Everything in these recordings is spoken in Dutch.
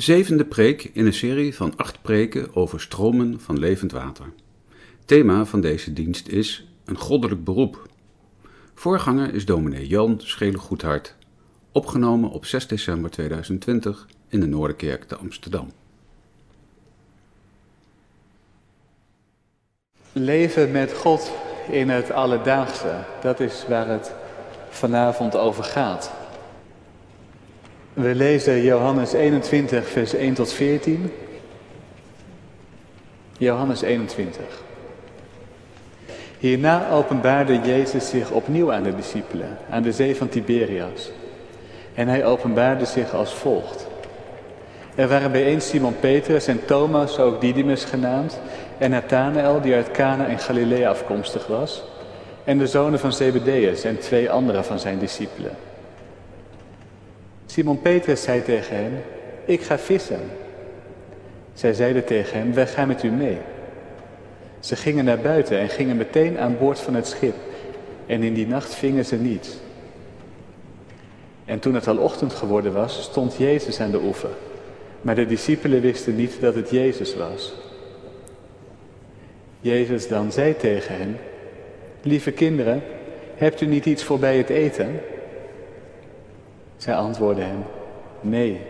De zevende preek in een serie van acht preken over stromen van levend water. Thema van deze dienst is een goddelijk beroep. Voorganger is dominee Jan Schele-Goedhart, opgenomen op 6 december 2020 in de Noorderkerk te Amsterdam. Leven met God in het alledaagse, dat is waar het vanavond over gaat. We lezen Johannes 21, vers 1 tot 14. Johannes 21. Hierna openbaarde Jezus zich opnieuw aan de discipelen, aan de zee van Tiberias. En hij openbaarde zich als volgt. Er waren bijeen Simon Petrus en Thomas, ook Didymus genaamd, en Nathanael, die uit Cana in Galilea afkomstig was, en de zonen van Zebedeus en twee andere van zijn discipelen. Simon Petrus zei tegen hem, ik ga vissen. Zij zeiden tegen hem, wij gaan met u mee. Ze gingen naar buiten en gingen meteen aan boord van het schip. En in die nacht vingen ze niets. En toen het al ochtend geworden was, stond Jezus aan de oever. Maar de discipelen wisten niet dat het Jezus was. Jezus dan zei tegen hen, lieve kinderen, hebt u niet iets voorbij het eten? Zij antwoordden hem, nee.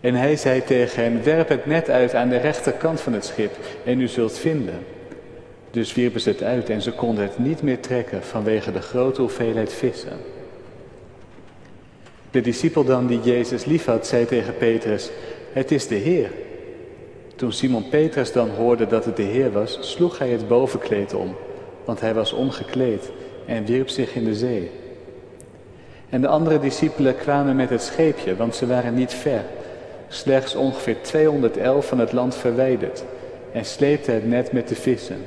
En hij zei tegen hen, werp het net uit aan de rechterkant van het schip en u zult vinden. Dus wierpen ze het uit en ze konden het niet meer trekken vanwege de grote hoeveelheid vissen. De discipel dan die Jezus liefhad, zei tegen Petrus, het is de Heer. Toen Simon Petrus dan hoorde dat het de Heer was, sloeg hij het bovenkleed om, want hij was omgekleed en wierp zich in de zee. En de andere discipelen kwamen met het scheepje, want ze waren niet ver, slechts ongeveer 211 van het land verwijderd, en sleepten het net met de vissen.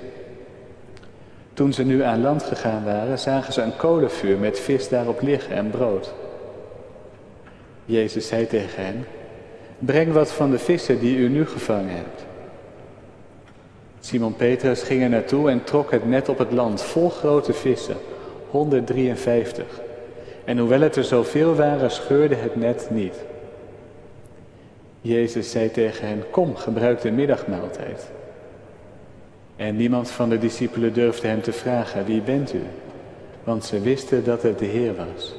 Toen ze nu aan land gegaan waren, zagen ze een kolenvuur met vis daarop liggen en brood. Jezus zei tegen hen, breng wat van de vissen die u nu gevangen hebt. Simon Petrus ging er naartoe en trok het net op het land vol grote vissen, 153. En hoewel het er zoveel waren, scheurde het net niet. Jezus zei tegen hen, kom, gebruik de middagmaaltijd. En niemand van de discipelen durfde hem te vragen, wie bent u? Want ze wisten dat het de Heer was.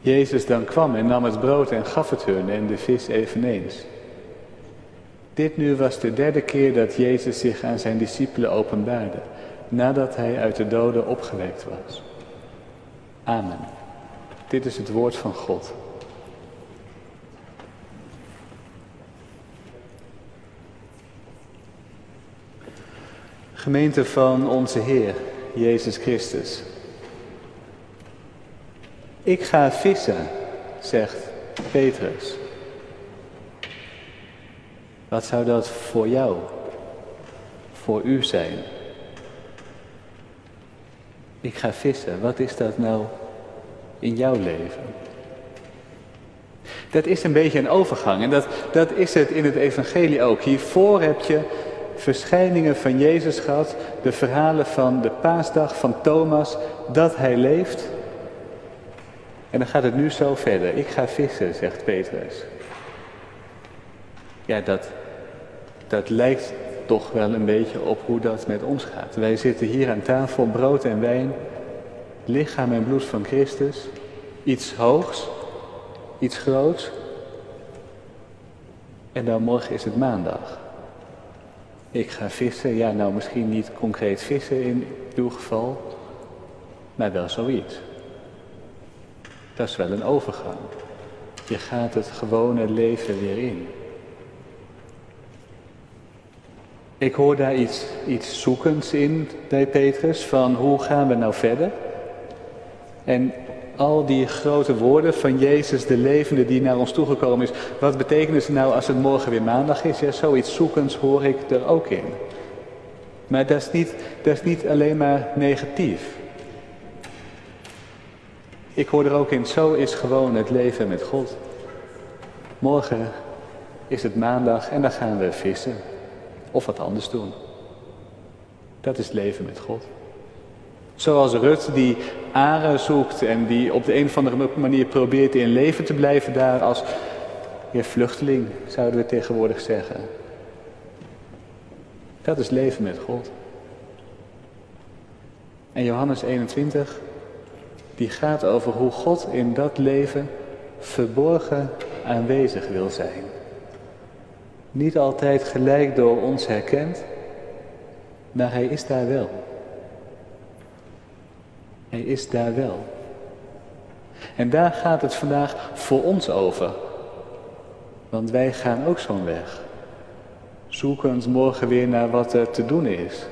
Jezus dan kwam en nam het brood en gaf het hun en de vis eveneens. Dit nu was de derde keer dat Jezus zich aan zijn discipelen openbaarde, nadat hij uit de doden opgewekt was. Amen. Dit is het woord van God. Gemeente van onze Heer, Jezus Christus. Ik ga vissen, zegt Petrus. Wat zou dat voor jou, voor u zijn? Ik ga vissen. Wat is dat nou in jouw leven? Dat is een beetje een overgang en dat, dat is het in het evangelie ook. Hiervoor heb je verschijningen van Jezus gehad, de verhalen van de paasdag van Thomas, dat hij leeft. En dan gaat het nu zo verder. Ik ga vissen, zegt Petrus. Ja, dat, dat lijkt toch wel een beetje op hoe dat met ons gaat. Wij zitten hier aan tafel, brood en wijn, lichaam en bloed van Christus, iets hoogs, iets groots. En dan morgen is het maandag. Ik ga vissen, ja nou misschien niet concreet vissen in uw geval, maar wel zoiets. Dat is wel een overgang. Je gaat het gewone leven weer in. Ik hoor daar iets, iets zoekends in bij Petrus, van hoe gaan we nou verder? En al die grote woorden van Jezus, de levende die naar ons toegekomen is, wat betekenen ze nou als het morgen weer maandag is? Ja, zoiets zoekends hoor ik er ook in. Maar dat is niet, dat is niet alleen maar negatief. Ik hoor er ook in, zo is gewoon het leven met God. Morgen is het maandag en dan gaan we vissen. Of wat anders doen. Dat is leven met God. Zoals Rut die aren zoekt en die op de een of andere manier probeert in leven te blijven daar als, Je vluchteling, zouden we tegenwoordig zeggen. Dat is leven met God. En Johannes 21, die gaat over hoe God in dat leven verborgen aanwezig wil zijn. Niet altijd gelijk door ons herkend, maar hij is daar wel. Hij is daar wel. En daar gaat het vandaag voor ons over. Want wij gaan ook zo'n weg. Zoekend morgen weer naar wat er te doen is.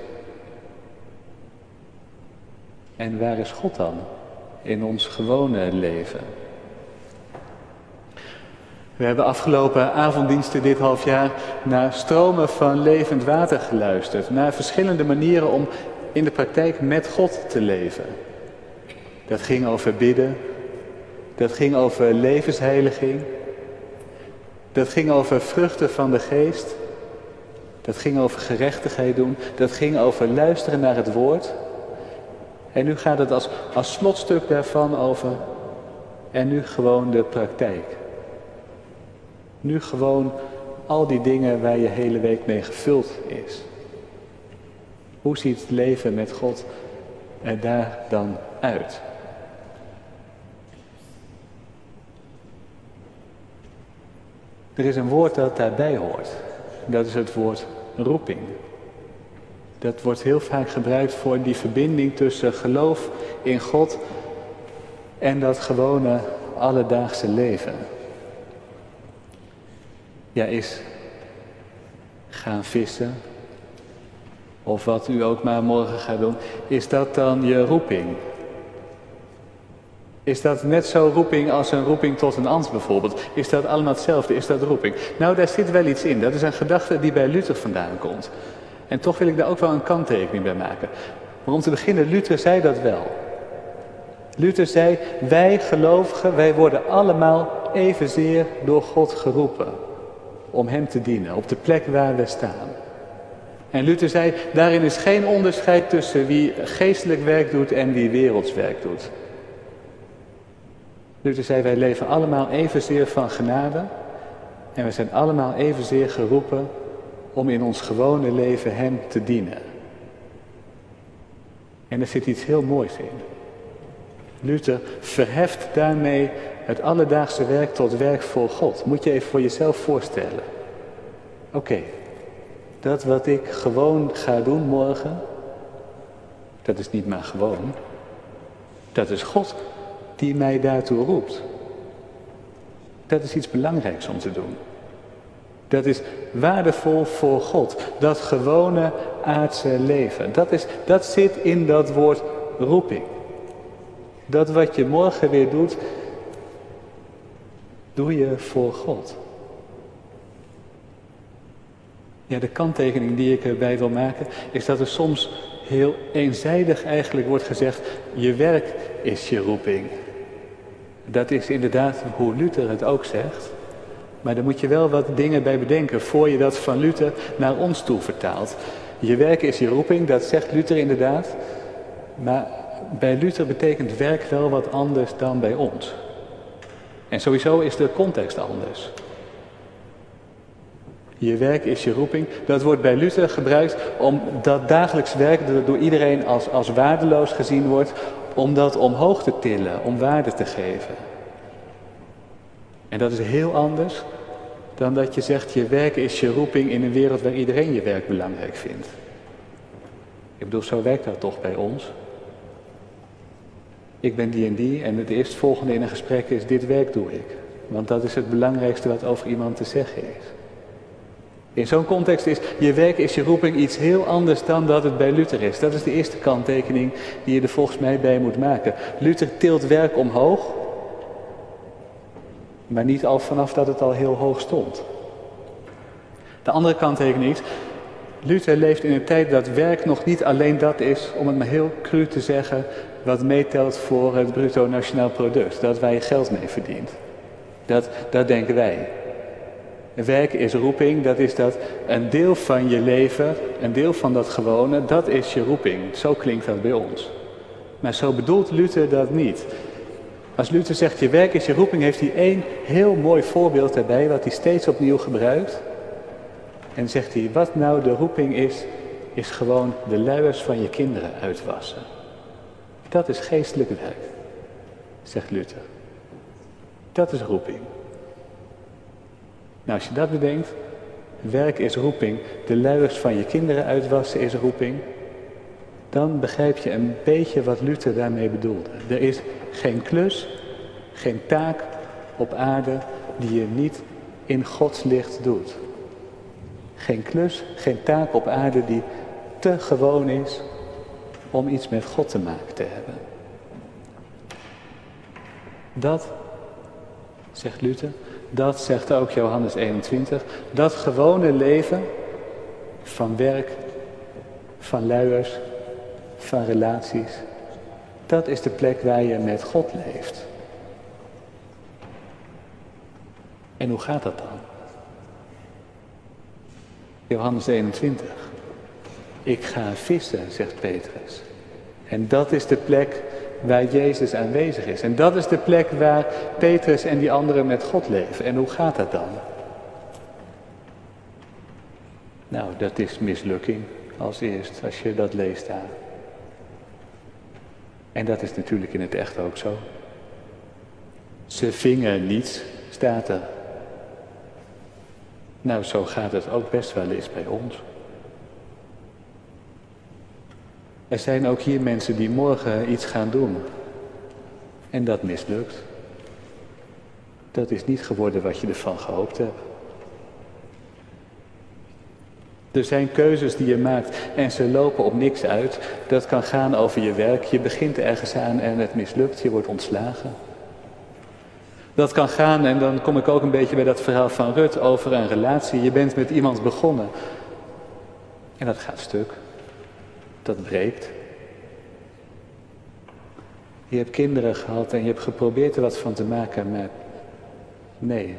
En waar is God dan in ons gewone leven? We hebben afgelopen avonddiensten dit half jaar naar stromen van levend water geluisterd. Naar verschillende manieren om in de praktijk met God te leven. Dat ging over bidden. Dat ging over levensheiliging. Dat ging over vruchten van de geest. Dat ging over gerechtigheid doen. Dat ging over luisteren naar het woord. En nu gaat het als, als slotstuk daarvan over. En nu gewoon de praktijk. Nu gewoon al die dingen waar je hele week mee gevuld is. Hoe ziet het leven met God er daar dan uit? Er is een woord dat daarbij hoort. Dat is het woord roeping. Dat wordt heel vaak gebruikt voor die verbinding tussen geloof in God en dat gewone alledaagse leven. Ja, is gaan vissen, of wat u ook maar morgen gaat doen, is dat dan je roeping? Is dat net zo roeping als een roeping tot een ambt bijvoorbeeld? Is dat allemaal hetzelfde? Is dat roeping? Nou, daar zit wel iets in. Dat is een gedachte die bij Luther vandaan komt. En toch wil ik daar ook wel een kanttekening bij maken. Maar om te beginnen, Luther zei dat wel. Luther zei, wij gelovigen, wij worden allemaal evenzeer door God geroepen. Om Hem te dienen, op de plek waar we staan. En Luther zei, daarin is geen onderscheid tussen wie geestelijk werk doet en wie werelds werk doet. Luther zei, wij leven allemaal evenzeer van genade. En we zijn allemaal evenzeer geroepen om in ons gewone leven Hem te dienen. En er zit iets heel moois in. Luther verheft daarmee het alledaagse werk tot werk voor God. Moet je even voor jezelf voorstellen. Oké, dat wat ik gewoon ga doen morgen, dat is niet maar gewoon. Dat is God die mij daartoe roept. Dat is iets belangrijks om te doen. Dat is waardevol voor God. Dat gewone aardse leven. Dat, is, dat zit in dat woord roeping. Dat wat je morgen weer doet, doe je voor God. Ja, de kanttekening die ik erbij wil maken, is dat er soms heel eenzijdig eigenlijk wordt gezegd, je werk is je roeping. Dat is inderdaad hoe Luther het ook zegt. Maar daar moet je wel wat dingen bij bedenken voor je dat van Luther naar ons toe vertaalt. Je werk is je roeping, dat zegt Luther inderdaad. Maar bij Luther betekent werk wel wat anders dan bij ons. En sowieso is de context anders. Je werk is je roeping. Dat wordt bij Luther gebruikt om dat dagelijks werk door iedereen als, als waardeloos gezien wordt, om dat omhoog te tillen, om waarde te geven. En dat is heel anders dan dat je zegt je werk is je roeping in een wereld waar iedereen je werk belangrijk vindt. Ik bedoel, zo werkt dat toch bij ons? Ik ben die en die en het eerstvolgende in een gesprek is dit werk doe ik. Want dat is het belangrijkste wat over iemand te zeggen is. In zo'n context is je werk is je roeping iets heel anders dan dat het bij Luther is. Dat is de eerste kanttekening die je er volgens mij bij moet maken. Luther tilt werk omhoog, maar niet al vanaf dat het al heel hoog stond. De andere kanttekening is, Luther leeft in een tijd dat werk nog niet alleen dat is, om het maar heel cru te zeggen, wat meetelt voor het bruto nationaal product, dat wij geld mee verdient. Dat, dat denken wij. Werk is roeping, dat is dat een deel van je leven, een deel van dat gewone, dat is je roeping. Zo klinkt dat bij ons. Maar zo bedoelt Luther dat niet. Als Luther zegt je werk is je roeping, heeft hij één heel mooi voorbeeld daarbij, wat hij steeds opnieuw gebruikt. En zegt hij, wat nou de roeping is, is gewoon de luiers van je kinderen uitwassen. Dat is geestelijk werk, zegt Luther. Dat is roeping. Nou, als je dat bedenkt, werk is roeping, de luiers van je kinderen uitwassen is roeping, dan begrijp je een beetje wat Luther daarmee bedoelde. Er is geen klus, geen taak op aarde die je niet in Gods licht doet. Geen klus, geen taak op aarde die te gewoon is om iets met God te maken te hebben. Dat, zegt Luther, dat zegt ook Johannes 21, dat gewone leven van werk, van luiers, van relaties, dat is de plek waar je met God leeft. En hoe gaat dat dan? Johannes 21. Ik ga vissen, zegt Petrus. En dat is de plek waar Jezus aanwezig is. En dat is de plek waar Petrus en die anderen met God leven. En hoe gaat dat dan? Nou, dat is mislukking als eerst, als je dat leest daar. En dat is natuurlijk in het echt ook zo. Ze vingen niets, staat er. Nou, zo gaat het ook best wel eens bij ons. Er zijn ook hier mensen die morgen iets gaan doen. En dat mislukt. Dat is niet geworden wat je ervan gehoopt hebt. Er zijn keuzes die je maakt en ze lopen op niks uit. Dat kan gaan over je werk. Je begint ergens aan en het mislukt. Je wordt ontslagen. Dat kan gaan, en dan kom ik ook een beetje bij dat verhaal van Rut over een relatie. Je bent met iemand begonnen. En dat gaat stuk. Dat breekt. Je hebt kinderen gehad en je hebt geprobeerd er wat van te maken, maar nee,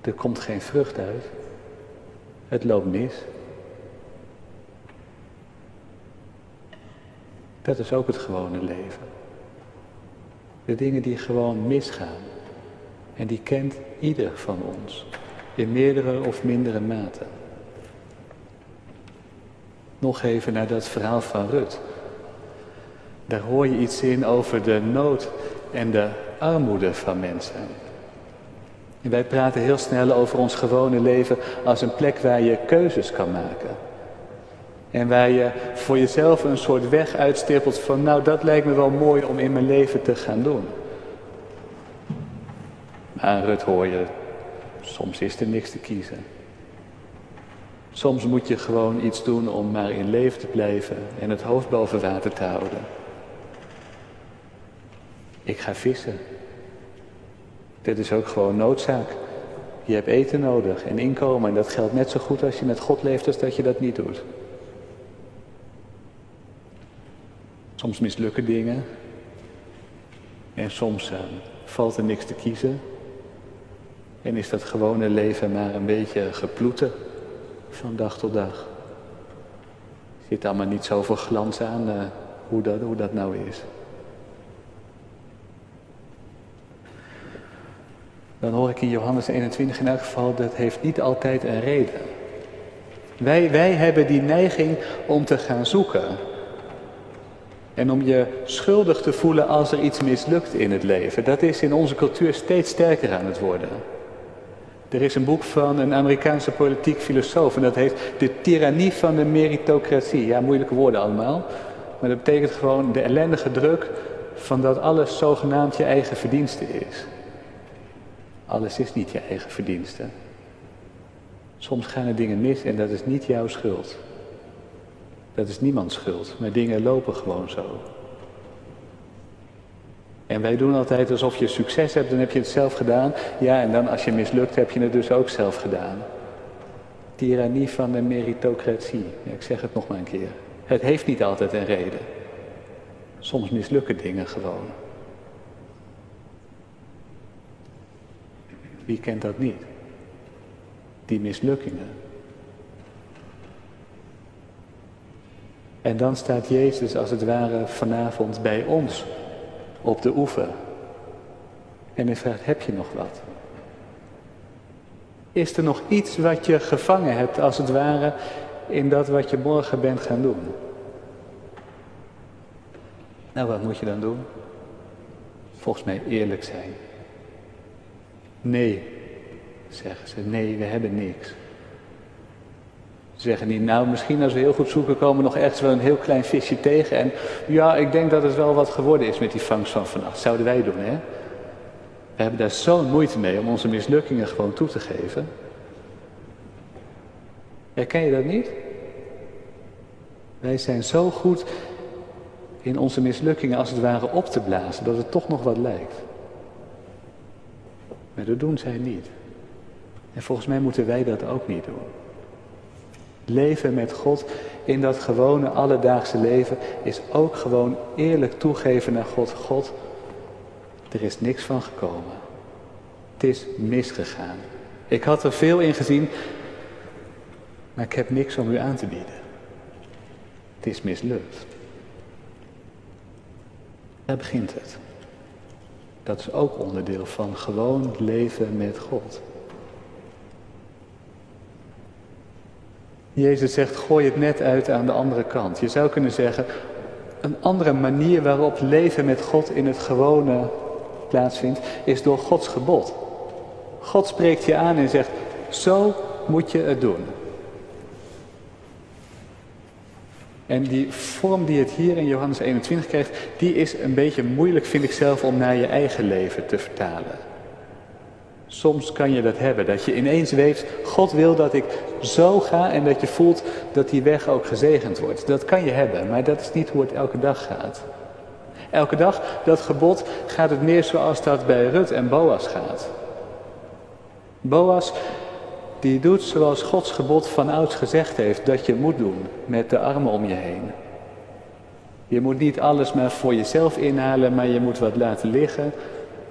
er komt geen vrucht uit. Het loopt mis. Dat is ook het gewone leven. De dingen die gewoon misgaan. En die kent ieder van ons. In meerdere of mindere mate. Nog even naar dat verhaal van Rut. Daar hoor je iets in over de nood en de armoede van mensen. En wij praten heel snel over ons gewone leven als een plek waar je keuzes kan maken. En waar je voor jezelf een soort weg uitstippelt van, nou dat lijkt me wel mooi om in mijn leven te gaan doen. Maar Rut hoor je, soms is er niks te kiezen. Soms moet je gewoon iets doen om maar in leven te blijven en het hoofd boven water te houden. Ik ga vissen. Dit is ook gewoon noodzaak. Je hebt eten nodig en inkomen en dat geldt net zo goed als je met God leeft als dat je dat niet doet. Soms mislukken dingen en soms uh, valt er niks te kiezen. En is dat gewone leven maar een beetje geploeten van dag tot dag. Er zit allemaal niet zoveel glans aan uh, hoe, dat, hoe dat nou is. Dan hoor ik in Johannes 21 in elk geval, dat heeft niet altijd een reden. Wij, wij hebben die neiging om te gaan zoeken. En om je schuldig te voelen als er iets mislukt in het leven. Dat is in onze cultuur steeds sterker aan het worden. Er is een boek van een Amerikaanse politiek filosoof en dat heet De tirannie van de meritocratie. Ja, moeilijke woorden allemaal. Maar dat betekent gewoon de ellendige druk van dat alles zogenaamd je eigen verdienste is. Alles is niet je eigen verdienste. Soms gaan er dingen mis en dat is niet jouw schuld. Dat is niemands schuld, maar dingen lopen gewoon zo. En wij doen altijd alsof je succes hebt, dan heb je het zelf gedaan. Ja, en dan als je mislukt, heb je het dus ook zelf gedaan. Tyrannie van de meritocratie. Ja, ik zeg het nog maar een keer. Het heeft niet altijd een reden. Soms mislukken dingen gewoon. Wie kent dat niet? Die mislukkingen. En dan staat Jezus als het ware vanavond bij ons op de oever. En hij vraagt, heb je nog wat? Is er nog iets wat je gevangen hebt, als het ware, in dat wat je morgen bent gaan doen? Nou, wat moet je dan doen? Volgens mij eerlijk zijn. Nee, zeggen ze. Nee, we hebben niks. Ze zeggen niet, nou misschien als we heel goed zoeken komen we nog ergens wel een heel klein visje tegen. En ja, ik denk dat het wel wat geworden is met die vangst van vannacht. Zouden wij doen, hè? We hebben daar zo'n moeite mee om onze mislukkingen gewoon toe te geven. Herken je dat niet? Wij zijn zo goed in onze mislukkingen als het ware op te blazen, dat het toch nog wat lijkt. Maar dat doen zij niet. En volgens mij moeten wij dat ook niet doen. Leven met God in dat gewone alledaagse leven is ook gewoon eerlijk toegeven naar God. God, er is niks van gekomen. Het is misgegaan. Ik had er veel in gezien, maar ik heb niks om u aan te bieden. Het is mislukt. Daar begint het. Dat is ook onderdeel van gewoon leven met God. Jezus zegt, gooi het net uit aan de andere kant. Je zou kunnen zeggen, een andere manier waarop leven met God in het gewone plaatsvindt, is door Gods gebod. God spreekt je aan en zegt, zo moet je het doen. En die vorm die het hier in Johannes 21 krijgt, die is een beetje moeilijk, vind ik zelf, om naar je eigen leven te vertalen. Soms kan je dat hebben, dat je ineens weet, God wil dat ik zo ga en dat je voelt dat die weg ook gezegend wordt. Dat kan je hebben, maar dat is niet hoe het elke dag gaat. Elke dag, dat gebod, gaat het meer zoals dat bij Rut en Boas gaat. Boas, die doet zoals Gods gebod van ouds gezegd heeft dat je moet doen, met de armen om je heen. Je moet niet alles maar voor jezelf inhalen, maar je moet wat laten liggen,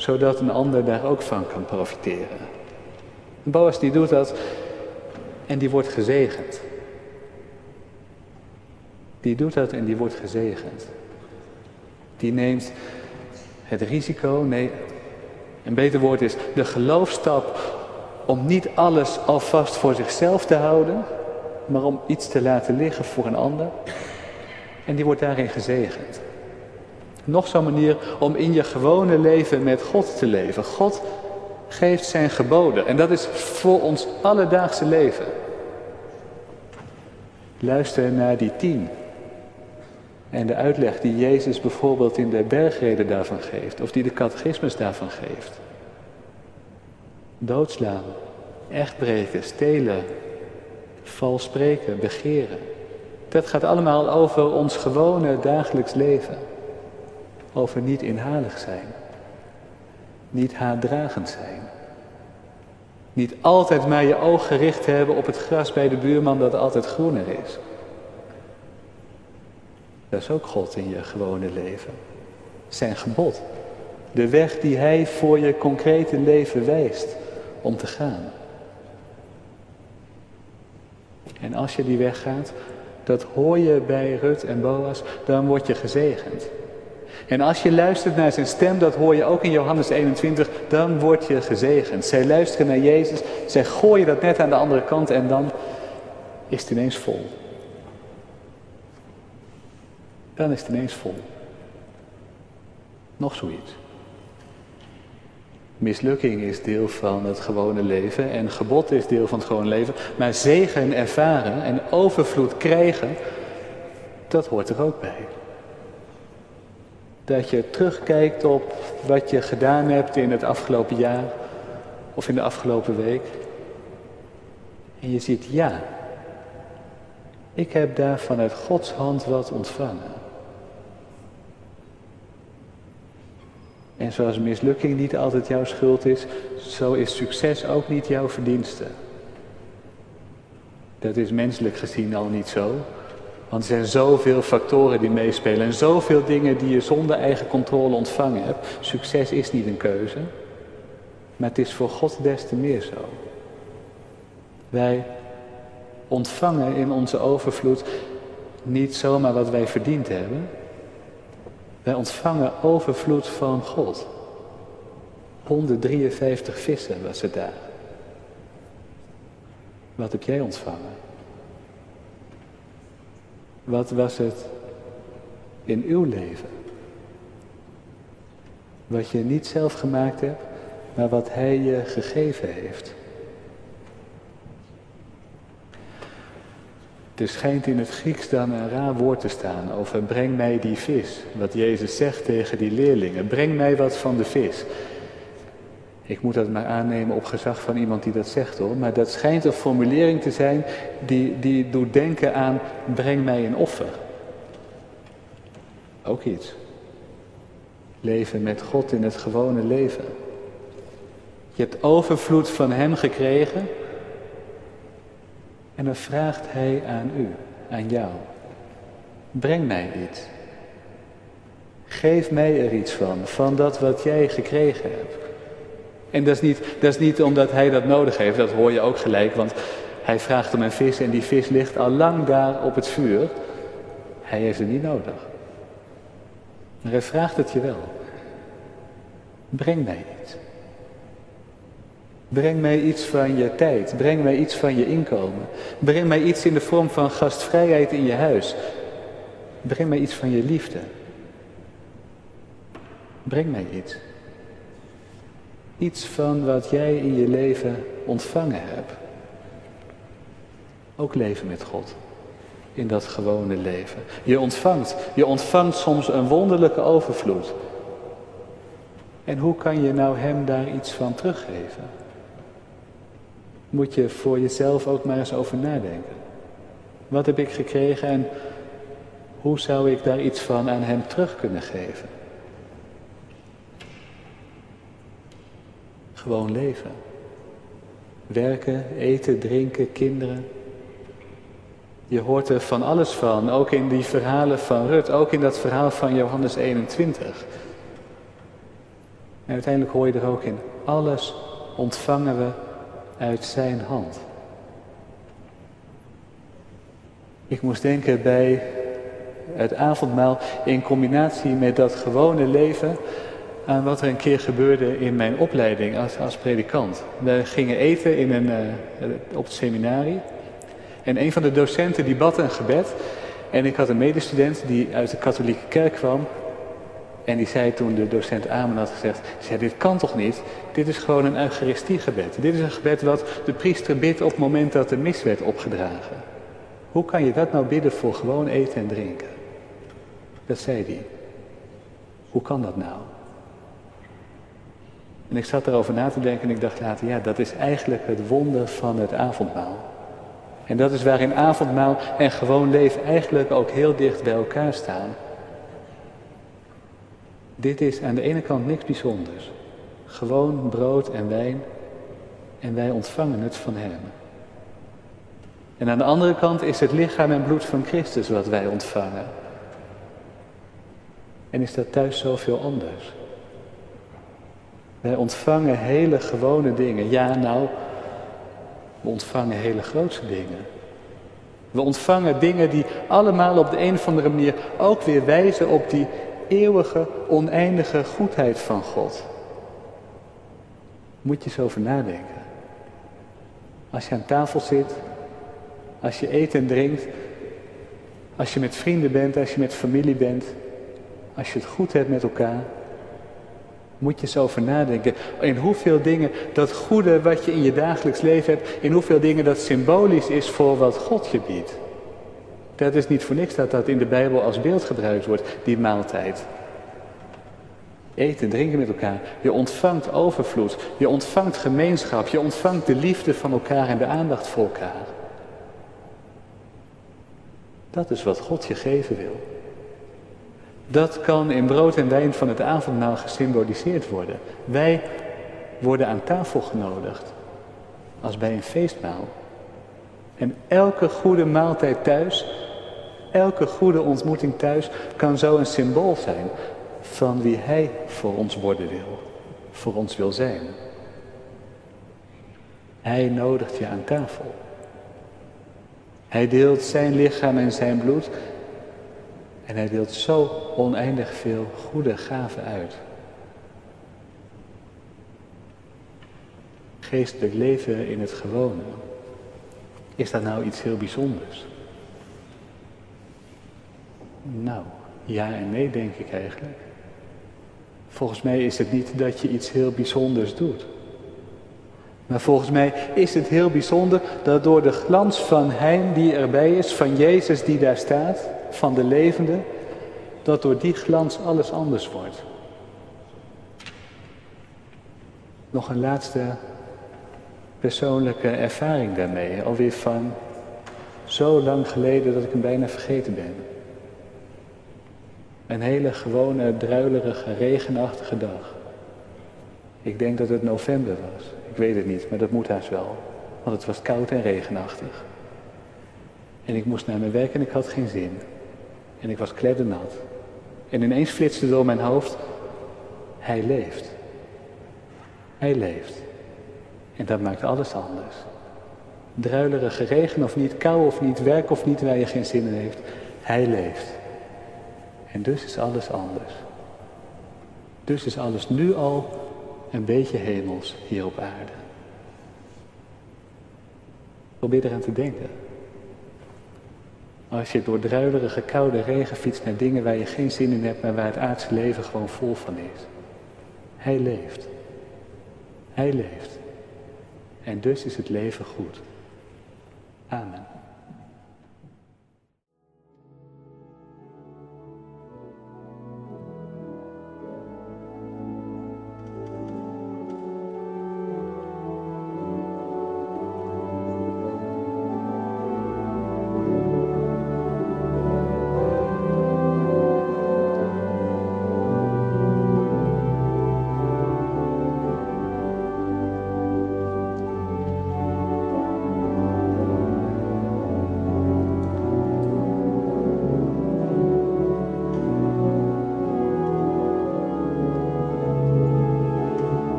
zodat een ander daar ook van kan profiteren. Boas die doet dat en die wordt gezegend. Die doet dat en die wordt gezegend. Die neemt het risico, nee, een beter woord is de geloofstap om niet alles alvast voor zichzelf te houden, maar om iets te laten liggen voor een ander. En die wordt daarin gezegend. Nog zo'n manier om in je gewone leven met God te leven. God geeft zijn geboden en dat is voor ons alledaagse leven. Luister naar die tien. En de uitleg die Jezus bijvoorbeeld in de bergreden daarvan geeft, of die de catechismus daarvan geeft. Doodslaan, echtbreken, stelen, vals spreken, begeren. Dat gaat allemaal over ons gewone dagelijks leven. Over niet inhalig zijn. Niet haatdragend zijn. Niet altijd maar je oog gericht hebben op het gras bij de buurman dat altijd groener is. Dat is ook God in je gewone leven. Zijn gebod. De weg die Hij voor je concrete leven wijst om te gaan. En als je die weg gaat, dat hoor je bij Rut en Boas, dan word je gezegend. En als je luistert naar zijn stem, dat hoor je ook in Johannes 21, dan word je gezegend. Zij luisteren naar Jezus, zij gooien dat net aan de andere kant en dan is het ineens vol. Dan is het ineens vol. Nog zoiets. Mislukking is deel van het gewone leven en gebod is deel van het gewone leven. Maar zegen ervaren en overvloed krijgen, dat hoort er ook bij. Dat je terugkijkt op wat je gedaan hebt in het afgelopen jaar of in de afgelopen week. En je ziet, ja, ik heb daar vanuit Gods hand wat ontvangen. En zoals mislukking niet altijd jouw schuld is, zo is succes ook niet jouw verdienste. Dat is menselijk gezien al niet zo. Want er zijn zoveel factoren die meespelen en zoveel dingen die je zonder eigen controle ontvangen hebt. Succes is niet een keuze, maar het is voor God des te meer zo. Wij ontvangen in onze overvloed niet zomaar wat wij verdiend hebben, wij ontvangen overvloed van God. 153 vissen was het daar. Wat heb jij ontvangen? Wat was het in uw leven? Wat je niet zelf gemaakt hebt, maar wat Hij je gegeven heeft. Er schijnt in het Grieks dan een raar woord te staan over breng mij die vis. Wat Jezus zegt tegen die leerlingen. Breng mij wat van de vis. Ik moet dat maar aannemen op gezag van iemand die dat zegt hoor. Maar dat schijnt een formulering te zijn die, die doet denken aan breng mij een offer. Ook iets. Leven met God in het gewone leven. Je hebt overvloed van Hem gekregen. En dan vraagt Hij aan u, aan jou. Breng mij iets. Geef mij er iets van, van dat wat jij gekregen hebt. En dat is, niet, dat is niet omdat hij dat nodig heeft, dat hoor je ook gelijk, want hij vraagt om een vis en die vis ligt al lang daar op het vuur. Hij heeft het niet nodig. Maar hij vraagt het je wel. Breng mij iets. Breng mij iets van je tijd. Breng mij iets van je inkomen. Breng mij iets in de vorm van gastvrijheid in je huis. Breng mij iets van je liefde. Breng mij iets. Iets van wat jij in je leven ontvangen hebt. Ook leven met God. In dat gewone leven. Je ontvangt. Je ontvangt soms een wonderlijke overvloed. En hoe kan je nou hem daar iets van teruggeven? Moet je voor jezelf ook maar eens over nadenken. Wat heb ik gekregen en hoe zou ik daar iets van aan hem terug kunnen geven? Gewoon leven. Werken, eten, drinken, kinderen. Je hoort er van alles van, ook in die verhalen van Rut, ook in dat verhaal van Johannes 21. En uiteindelijk hoor je er ook in, alles ontvangen we uit zijn hand. Ik moest denken bij het avondmaal in combinatie met dat gewone leven aan wat er een keer gebeurde in mijn opleiding als, als predikant. We gingen eten in een, uh, op het seminarie. En een van de docenten die bad een gebed. En ik had een medestudent die uit de katholieke kerk kwam. En die zei toen de docent Amen had gezegd, zei, dit kan toch niet? Dit is gewoon een eucharistiegebed. Dit is een gebed wat de priester bidt op het moment dat de mis werd opgedragen. Hoe kan je dat nou bidden voor gewoon eten en drinken? Dat zei hij. Hoe kan dat nou? En ik zat erover na te denken en ik dacht later, ja, dat is eigenlijk het wonder van het avondmaal. En dat is waarin avondmaal en gewoon leven eigenlijk ook heel dicht bij elkaar staan. Dit is aan de ene kant niks bijzonders. Gewoon brood en wijn en wij ontvangen het van Hem. En aan de andere kant is het lichaam en bloed van Christus wat wij ontvangen. En is dat thuis zoveel anders? Wij ontvangen hele gewone dingen. Ja, nou, we ontvangen hele grootse dingen. We ontvangen dingen die allemaal op de een of andere manier ook weer wijzen op die eeuwige, oneindige goedheid van God. Moet je eens over nadenken. Als je aan tafel zit, als je eet en drinkt, als je met vrienden bent, als je met familie bent, als je het goed hebt met elkaar, moet je eens over nadenken. In hoeveel dingen dat goede wat je in je dagelijks leven hebt, in hoeveel dingen dat symbolisch is voor wat God je biedt. Dat is niet voor niks dat dat in de Bijbel als beeld gebruikt wordt, die maaltijd. Eten, drinken met elkaar. Je ontvangt overvloed. Je ontvangt gemeenschap. Je ontvangt de liefde van elkaar en de aandacht voor elkaar. Dat is wat God je geven wil. Dat kan in brood en wijn van het avondmaal gesymboliseerd worden. Wij worden aan tafel genodigd. Als bij een feestmaal. En elke goede maaltijd thuis, elke goede ontmoeting thuis kan zo een symbool zijn van wie Hij voor ons worden wil, voor ons wil zijn. Hij nodigt je aan tafel. Hij deelt zijn lichaam en zijn bloed en hij deelt zo oneindig veel goede gaven uit. geestelijk leven in het gewone. Is dat nou iets heel bijzonders? Nou, ja en nee denk ik eigenlijk. Volgens mij is het niet dat je iets heel bijzonders doet. Maar volgens mij is het heel bijzonder dat door de glans van Hij die erbij is, van Jezus die daar staat, van de levende, dat door die glans alles anders wordt. Nog een laatste persoonlijke ervaring daarmee, alweer van zo lang geleden dat ik hem bijna vergeten ben. Een hele gewone, druilerige, regenachtige dag. Ik denk dat het november was. Ik weet het niet, maar dat moet haast wel. Want het was koud en regenachtig. En ik moest naar mijn werk en ik had geen zin. En ik was kleddernat. En ineens flitste door mijn hoofd, hij leeft. Hij leeft. En dat maakt alles anders. Druilerige regen of niet, kou of niet, werk of niet waar je geen zin in heeft. Hij leeft. En dus is alles anders. Dus is alles nu al een beetje hemels hier op aarde. Probeer eraan te denken. Als je door druilerige koude regen fietst naar dingen waar je geen zin in hebt, maar waar het aardse leven gewoon vol van is. Hij leeft. Hij leeft. En dus is het leven goed. Amen.